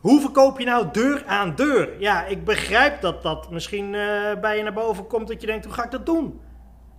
Hoe verkoop je nou deur aan deur? Ja, ik begrijp dat dat misschien eh, bij je naar boven komt dat je denkt, hoe ga ik dat doen?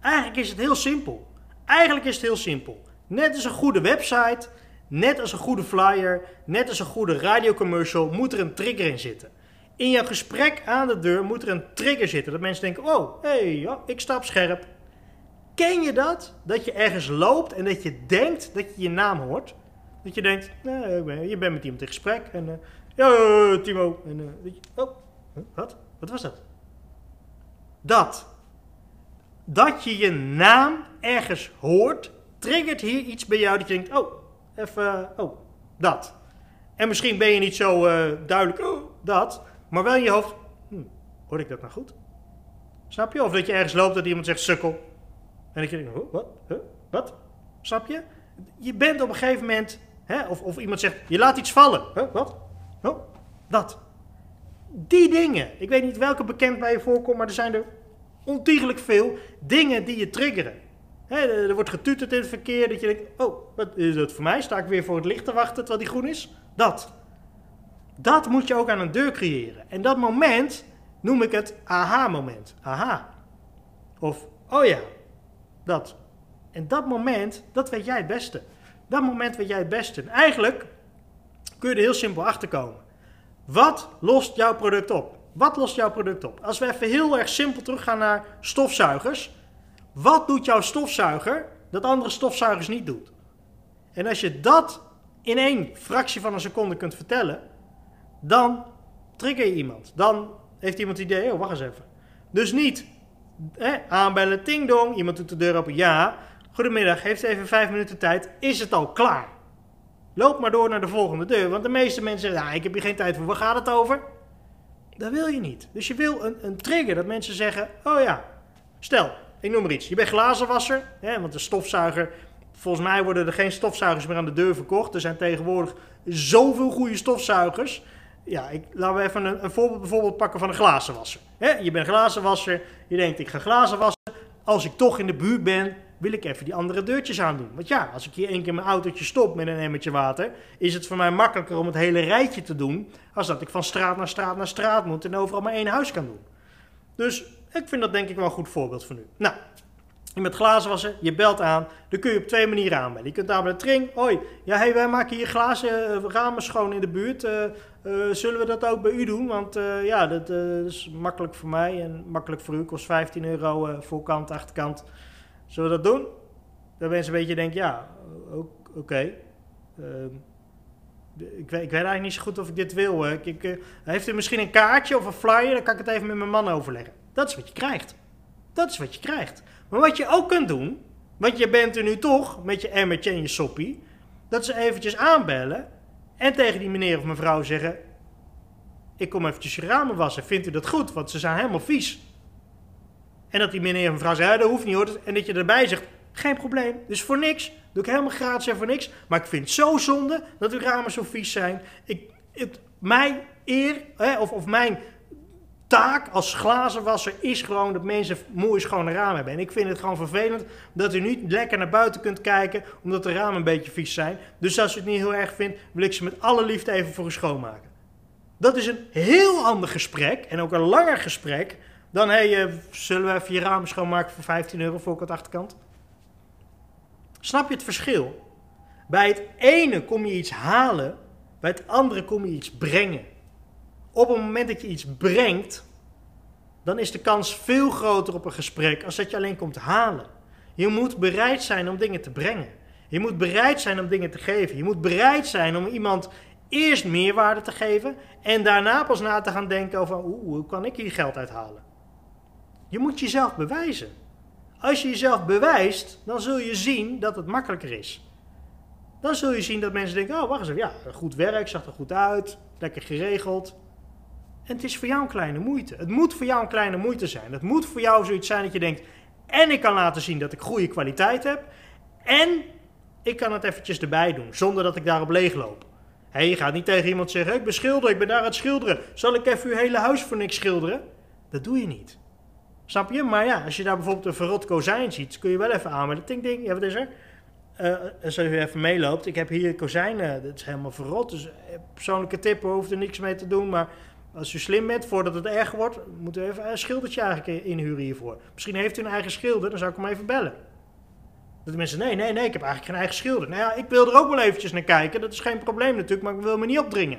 Eigenlijk is het heel simpel. Eigenlijk is het heel simpel. Net als een goede website, net als een goede flyer, net als een goede radiocommercial, moet er een trigger in zitten. In jouw gesprek aan de deur moet er een trigger zitten. Dat mensen denken, oh, hey, ik stap scherp. Ken je dat? Dat je ergens loopt en dat je denkt dat je je naam hoort. Dat je denkt, nee, je bent met iemand in gesprek. En, uh, ja, Timo. En, uh, weet je, oh, wat? Wat was dat? Dat. Dat je je naam ergens hoort, triggert hier iets bij jou dat je denkt, oh, even, oh, dat. En misschien ben je niet zo uh, duidelijk, oh, dat. Maar wel in je hoofd, hm, hoor ik dat nou goed? Snap je? Of dat je ergens loopt dat iemand zegt sukkel. En dat je denkt, oh, wat? Huh? Wat? Snap je? Je bent op een gegeven moment, hè, of, of iemand zegt, je laat iets vallen. Huh? Wat? Dat. Die dingen. Ik weet niet welke bekend bij je voorkomt, maar er zijn er ontiegelijk veel dingen die je triggeren. Er wordt getuterd in het verkeer, dat je denkt, oh, wat is dat voor mij? Sta ik weer voor het licht te wachten terwijl die groen is? Dat. Dat moet je ook aan een deur creëren. En dat moment noem ik het aha-moment. Aha. Of, oh ja, dat. En dat moment, dat weet jij het beste. Dat moment weet jij het beste. En eigenlijk kun je er heel simpel achter komen. Wat lost jouw product op? Wat lost jouw product op? Als we even heel erg simpel teruggaan naar stofzuigers. Wat doet jouw stofzuiger dat andere stofzuigers niet doet? En als je dat in één fractie van een seconde kunt vertellen, dan trigger je iemand. Dan heeft iemand het idee, oh wacht eens even. Dus niet hè, aanbellen, ting dong, iemand doet de deur open, ja. Goedemiddag, heeft even vijf minuten tijd, is het al klaar? Loop maar door naar de volgende deur, want de meeste mensen zeggen, ja, ik heb hier geen tijd voor, waar gaat het over? Dat wil je niet. Dus je wil een, een trigger, dat mensen zeggen, oh ja, stel, ik noem maar iets, je bent glazenwasser, hè, want de stofzuiger, volgens mij worden er geen stofzuigers meer aan de deur verkocht. Er zijn tegenwoordig zoveel goede stofzuigers ja, ik, laten we even een, een voorbeeld bijvoorbeeld pakken van een glazenwasser. He, je bent glazenwasser, je denkt ik ga glazen wassen. Als ik toch in de buurt ben, wil ik even die andere deurtjes aandoen. Want ja, als ik hier één keer mijn autootje stop met een emmertje water, is het voor mij makkelijker om het hele rijtje te doen, als dat ik van straat naar straat naar straat moet en overal maar één huis kan doen. Dus ik vind dat denk ik wel een goed voorbeeld voor nu. Nou, je met glazen wassen, je belt aan. Dan kun je op twee manieren aanbellen. Je kunt aanbellen, Tring, hoi, ja, hey, wij maken hier glazen uh, ramen schoon in de buurt. Uh, uh, zullen we dat ook bij u doen? Want ja, dat, is makkelijk voor mij en makkelijk voor u. Kost 15 euro voorkant, achterkant. Zullen we dat doen? Dan mensen een beetje denken, ja, oké. Ehm, ik weet, ik weet, eigenlijk niet zo goed of ik dit wil. Ik, ik, heeft u misschien een kaartje of een flyer? Dan kan ik het even met mijn man overleggen. Dat is wat je krijgt. Dat is wat je krijgt. Maar wat je ook kunt doen, want je bent er nu toch met je emmertje en je soppie, dat ze eventjes aanbellen en tegen die meneer of mevrouw zeggen: Ik kom eventjes je ramen wassen. Vindt u dat goed? Want ze zijn helemaal vies. En dat die meneer of mevrouw Dat hoeft niet hoor. En dat je erbij zegt: Geen probleem. Dus voor niks. Doe ik helemaal gratis en voor niks. Maar ik vind het zo zonde dat uw ramen zo vies zijn. Ik, het, mijn eer, hè, of, of mijn taak als glazenwasser is gewoon dat mensen mooi schone ramen hebben. En ik vind het gewoon vervelend dat u niet lekker naar buiten kunt kijken omdat de ramen een beetje vies zijn. Dus als u het niet heel erg vindt, wil ik ze met alle liefde even voor u schoonmaken. Dat is een heel ander gesprek en ook een langer gesprek dan uh, zullen we even je ramen schoonmaken voor 15 euro voorkant achterkant? Snap je het verschil? Bij het ene kom je iets halen, bij het andere kom je iets brengen op het moment dat je iets brengt, dan is de kans veel groter op een gesprek als dat je alleen komt halen. Je moet bereid zijn om dingen te brengen. Je moet bereid zijn om dingen te geven. Je moet bereid zijn om iemand eerst meerwaarde te geven en daarna pas na te gaan denken over hoe kan ik hier geld uithalen. Je moet jezelf bewijzen. Als je jezelf bewijst, dan zul je zien dat het makkelijker is. Dan zul je zien dat mensen denken, oh wacht eens even, ja, goed werk, zag er goed uit, lekker geregeld. En het is voor jou een kleine moeite. Het moet voor jou een kleine moeite zijn. Het moet voor jou zoiets zijn dat je denkt: en ik kan laten zien dat ik goede kwaliteit heb. En ik kan het eventjes erbij doen, zonder dat ik daarop leegloop. Hey, je gaat niet tegen iemand zeggen: ik ben schilder, ik ben daar aan het schilderen. Zal ik even uw hele huis voor niks schilderen? Dat doe je niet. Snap je? Maar ja, als je daar bijvoorbeeld een verrot kozijn ziet, kun je wel even aanmelden. Ting, ding, ja, wat is er? uh, als je even meeloopt, ik heb hier kozijnen, dat is helemaal verrot. Dus persoonlijke tip, hoeft er niks mee te doen. Maar als u slim bent, voordat het erger wordt, moet u even een schildertje eigenlijk inhuren hiervoor. Misschien heeft u een eigen schilder, dan zou ik hem even bellen. Dat de mensen, nee, nee, nee, ik heb eigenlijk geen eigen schilder. Nou ja, ik wil er ook wel eventjes naar kijken, dat is geen probleem natuurlijk, maar ik wil me niet opdringen.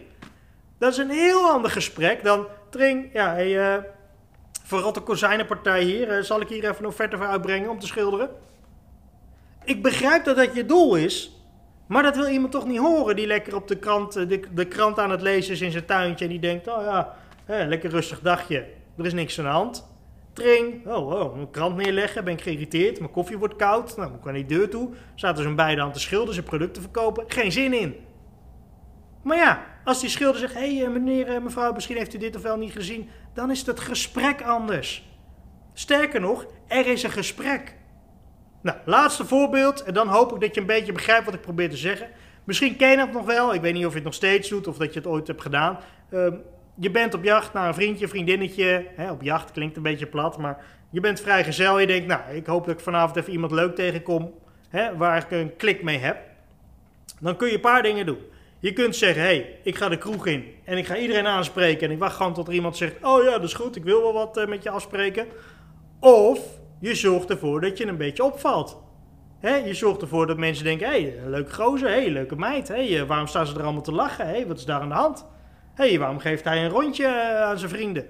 Dat is een heel ander gesprek dan, Tring, ja, hey, uh, verrotte kozijnenpartij hier, zal ik hier even een offerte voor uitbrengen om te schilderen? Ik begrijp dat dat je doel is, maar dat wil iemand toch niet horen die lekker op de krant, eh, de, de krant aan het lezen is in zijn tuintje en die denkt, oh ja, hè, lekker rustig dagje, er is niks aan de hand. Tring, oh, oh, een krant neerleggen, ben ik geïrriteerd, mijn koffie wordt koud, nou ik naar die deur toe, zaten ze beide aan te schilderen, zijn producten verkopen, geen zin in. Maar ja, als die schilder zegt, hé hey, eh, meneer, eh, mevrouw, misschien heeft u dit of wel niet gezien, dan is het gesprek anders. Sterker nog, er is een gesprek. Nou, laatste voorbeeld. En dan hoop ik dat je een beetje begrijpt wat ik probeer te zeggen. Misschien ken je het nog wel. Ik weet niet of je het nog steeds doet of dat je het ooit hebt gedaan. Ehm, je bent op jacht naar een vriendje, vriendinnetje. Hè, op jacht klinkt een beetje plat, maar je bent vrijgezel. Je denkt, nou, ik hoop dat ik vanavond even iemand leuk tegenkom hè, waar ik een klik mee heb. Dan kun je een paar dingen doen. Je kunt zeggen, hé, hey, ik ga de kroeg in en ik ga iedereen aanspreken. En ik wacht gewoon tot er iemand zegt, oh ja, dat is goed, ik wil wel wat uh, met je afspreken. Of je zorgt ervoor dat je een beetje opvalt. je zorgt ervoor dat mensen denken: hé, hey, leuke gozer, hey, leuke meid. Hey, eh, waarom staan ze er allemaal te lachen? Hey, wat is daar aan de hand? hey, waarom geeft hij een rondje eh, aan zijn vrienden?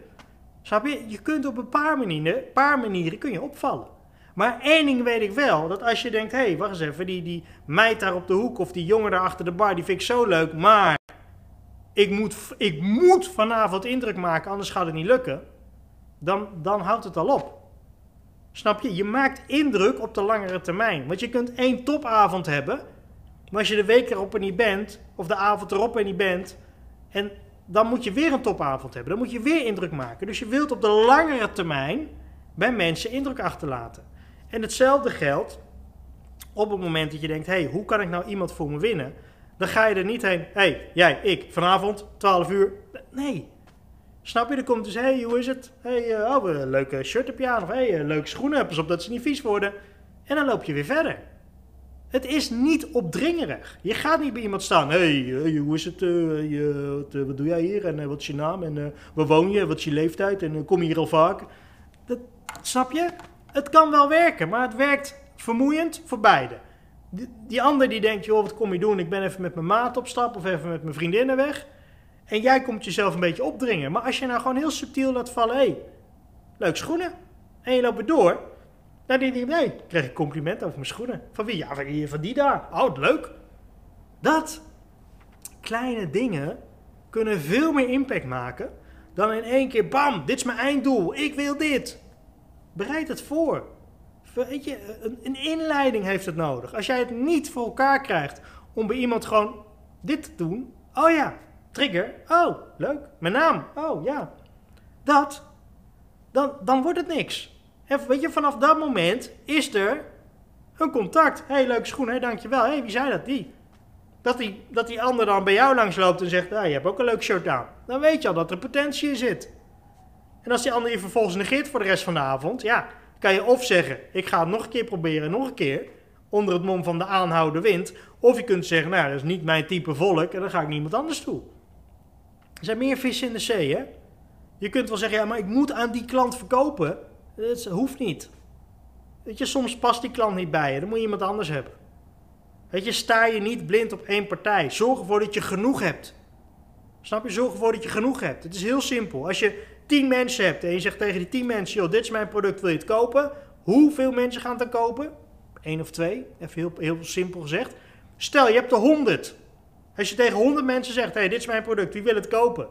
Snap je? Je kunt op een paar manieren, paar manieren kun je opvallen. Maar één ding weet ik wel: dat als je denkt: hé, hey, wacht eens even, die, die meid daar op de hoek of die jongen daar achter de bar, die vind ik zo leuk, maar ik moet, ik moet vanavond indruk maken, anders gaat het niet lukken. Dan, dan houdt het al op. Snap je? Je maakt indruk op de langere termijn. Want je kunt één topavond hebben. Maar als je de week erop er niet bent, of de avond erop er niet bent, en dan moet je weer een topavond hebben. Dan moet je weer indruk maken. Dus je wilt op de langere termijn bij mensen indruk achterlaten. En hetzelfde geldt op het moment dat je denkt: hey, hoe kan ik nou iemand voor me winnen? Dan ga je er niet heen. Hey, jij, ik, vanavond, 12 uur. Nee, Snap je? Er komt dus, hey, hoe is het? hey, uh, oh, een leuke shirt heb je aan. Of hey, leuke schoenen. Pas op dat ze niet vies worden. En dan loop je weer verder. Het is niet opdringerig. Je gaat niet bij iemand staan. Hey, hoe is het? Wat, wat, doe jij hier? En wat is je naam? En waar woon je? Wat is je leeftijd? En kom je hier al vaak? Dat, snap je? Het kan wel werken, maar het werkt vermoeiend voor beide. Die, ander die denkt, joh, wat kom je doen? Ik ben even met mijn maat op stap of even met mijn vriendinnen weg. En jij komt jezelf een beetje opdringen. Maar als je nou gewoon heel subtiel laat vallen, hé, hey, leuk schoenen. En je loopt door. Dan denk je, nee, krijg ik compliment over mijn schoenen. Van wie? Ja, van, van die daar. Oh, leuk. Dat. Kleine dingen kunnen veel meer impact maken dan in één keer, bam, dit is mijn einddoel. Ik wil dit. Bereid het voor. Weet je, een, een inleiding heeft het nodig. Als jij het niet voor elkaar krijgt om bij iemand gewoon dit te doen. Oh ja, Trigger. Oh, leuk. Mijn naam. Oh, ja. Dat. Dan, dan wordt het niks. En weet je, vanaf dat moment is er een contact. Hé, hey, leuke schoen. Hé, dankjewel. Hé, hey, wie zei dat? Die. Dat die, dat die ander dan bij jou langs loopt en zegt, ah, je hebt ook een leuk shirt aan. Dan weet je al dat er potentie in zit. En als die ander je vervolgens negeert voor de rest van de avond, ja, kan je of zeggen, ik ga het nog een keer proberen, nog een keer, onder het mom van de aanhouden wind. Of je kunt zeggen, nou, dat is niet mijn type volk en dan ga ik niemand anders toe. Er zijn meer vissen in de zee, hè? Je kunt wel zeggen, ja, maar ik moet aan die klant verkopen. Dat hoeft niet. Weet je, soms past die klant niet bij je. Dan moet je iemand anders hebben. Weet je, sta je niet blind op één partij. Zorg ervoor dat je genoeg hebt. Snap je? Zorg ervoor dat je genoeg hebt. Het is heel simpel. Als je tien mensen hebt en je zegt tegen die tien mensen, joh, dit is mijn product, wil je het kopen? Hoeveel mensen gaan het dan kopen? Eén of twee, even heel, heel simpel gezegd. Stel, je hebt er honderd. Als je tegen 100 mensen zegt: hey, dit is mijn product, wie wil het kopen?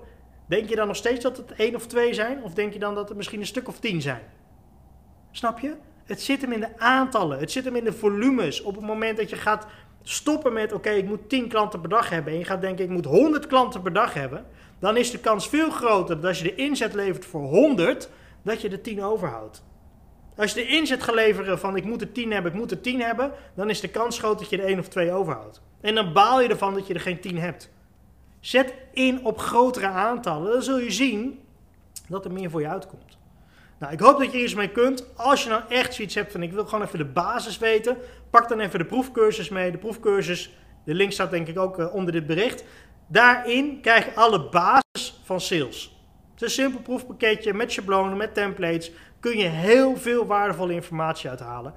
Denk je dan nog steeds dat het één of twee zijn? Of denk je dan dat het misschien een stuk of tien zijn? Snap je? Het zit hem in de aantallen, het zit hem in de volumes. Op het moment dat je gaat stoppen met: oké, ik moet 10 klanten per dag hebben. En je gaat denken: ik moet 100 klanten per dag hebben. Dan is de kans veel groter dat als je de inzet levert voor 100, dat je de 10 overhoudt. Als je de inzet gaat leveren van ik moet er 10 hebben, ik moet er 10 hebben, dan is de kans groot dat je er 1 of 2 overhoudt. En dan baal je ervan dat je er geen 10 hebt. Zet in op grotere aantallen, dan zul je zien dat er meer voor je uitkomt. Nou, ik hoop dat je er iets mee kunt. Als je nou echt zoiets hebt van ik wil gewoon even de basis weten, pak dan even de proefcursus mee. De proefcursus, de link staat denk ik ook eh, onder dit bericht. Daarin krijg je alle basis van sales. Het is een simpel proefpakketje met schablonen, met templates. Kun je heel veel waardevolle informatie uithalen.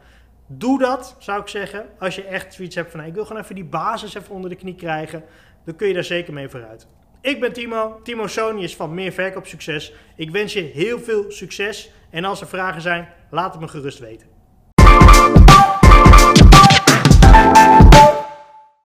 Doe dat, zou ik zeggen. Als je echt zoiets hebt van, nou, ik wil gewoon even die basis even onder de knie krijgen. Dan kun je daar zeker mee vooruit. Ik ben Timo. Timo Sony is van Meer Verkoop Succes. Ik wens je heel veel succes. En als er vragen zijn, laat het me gerust weten.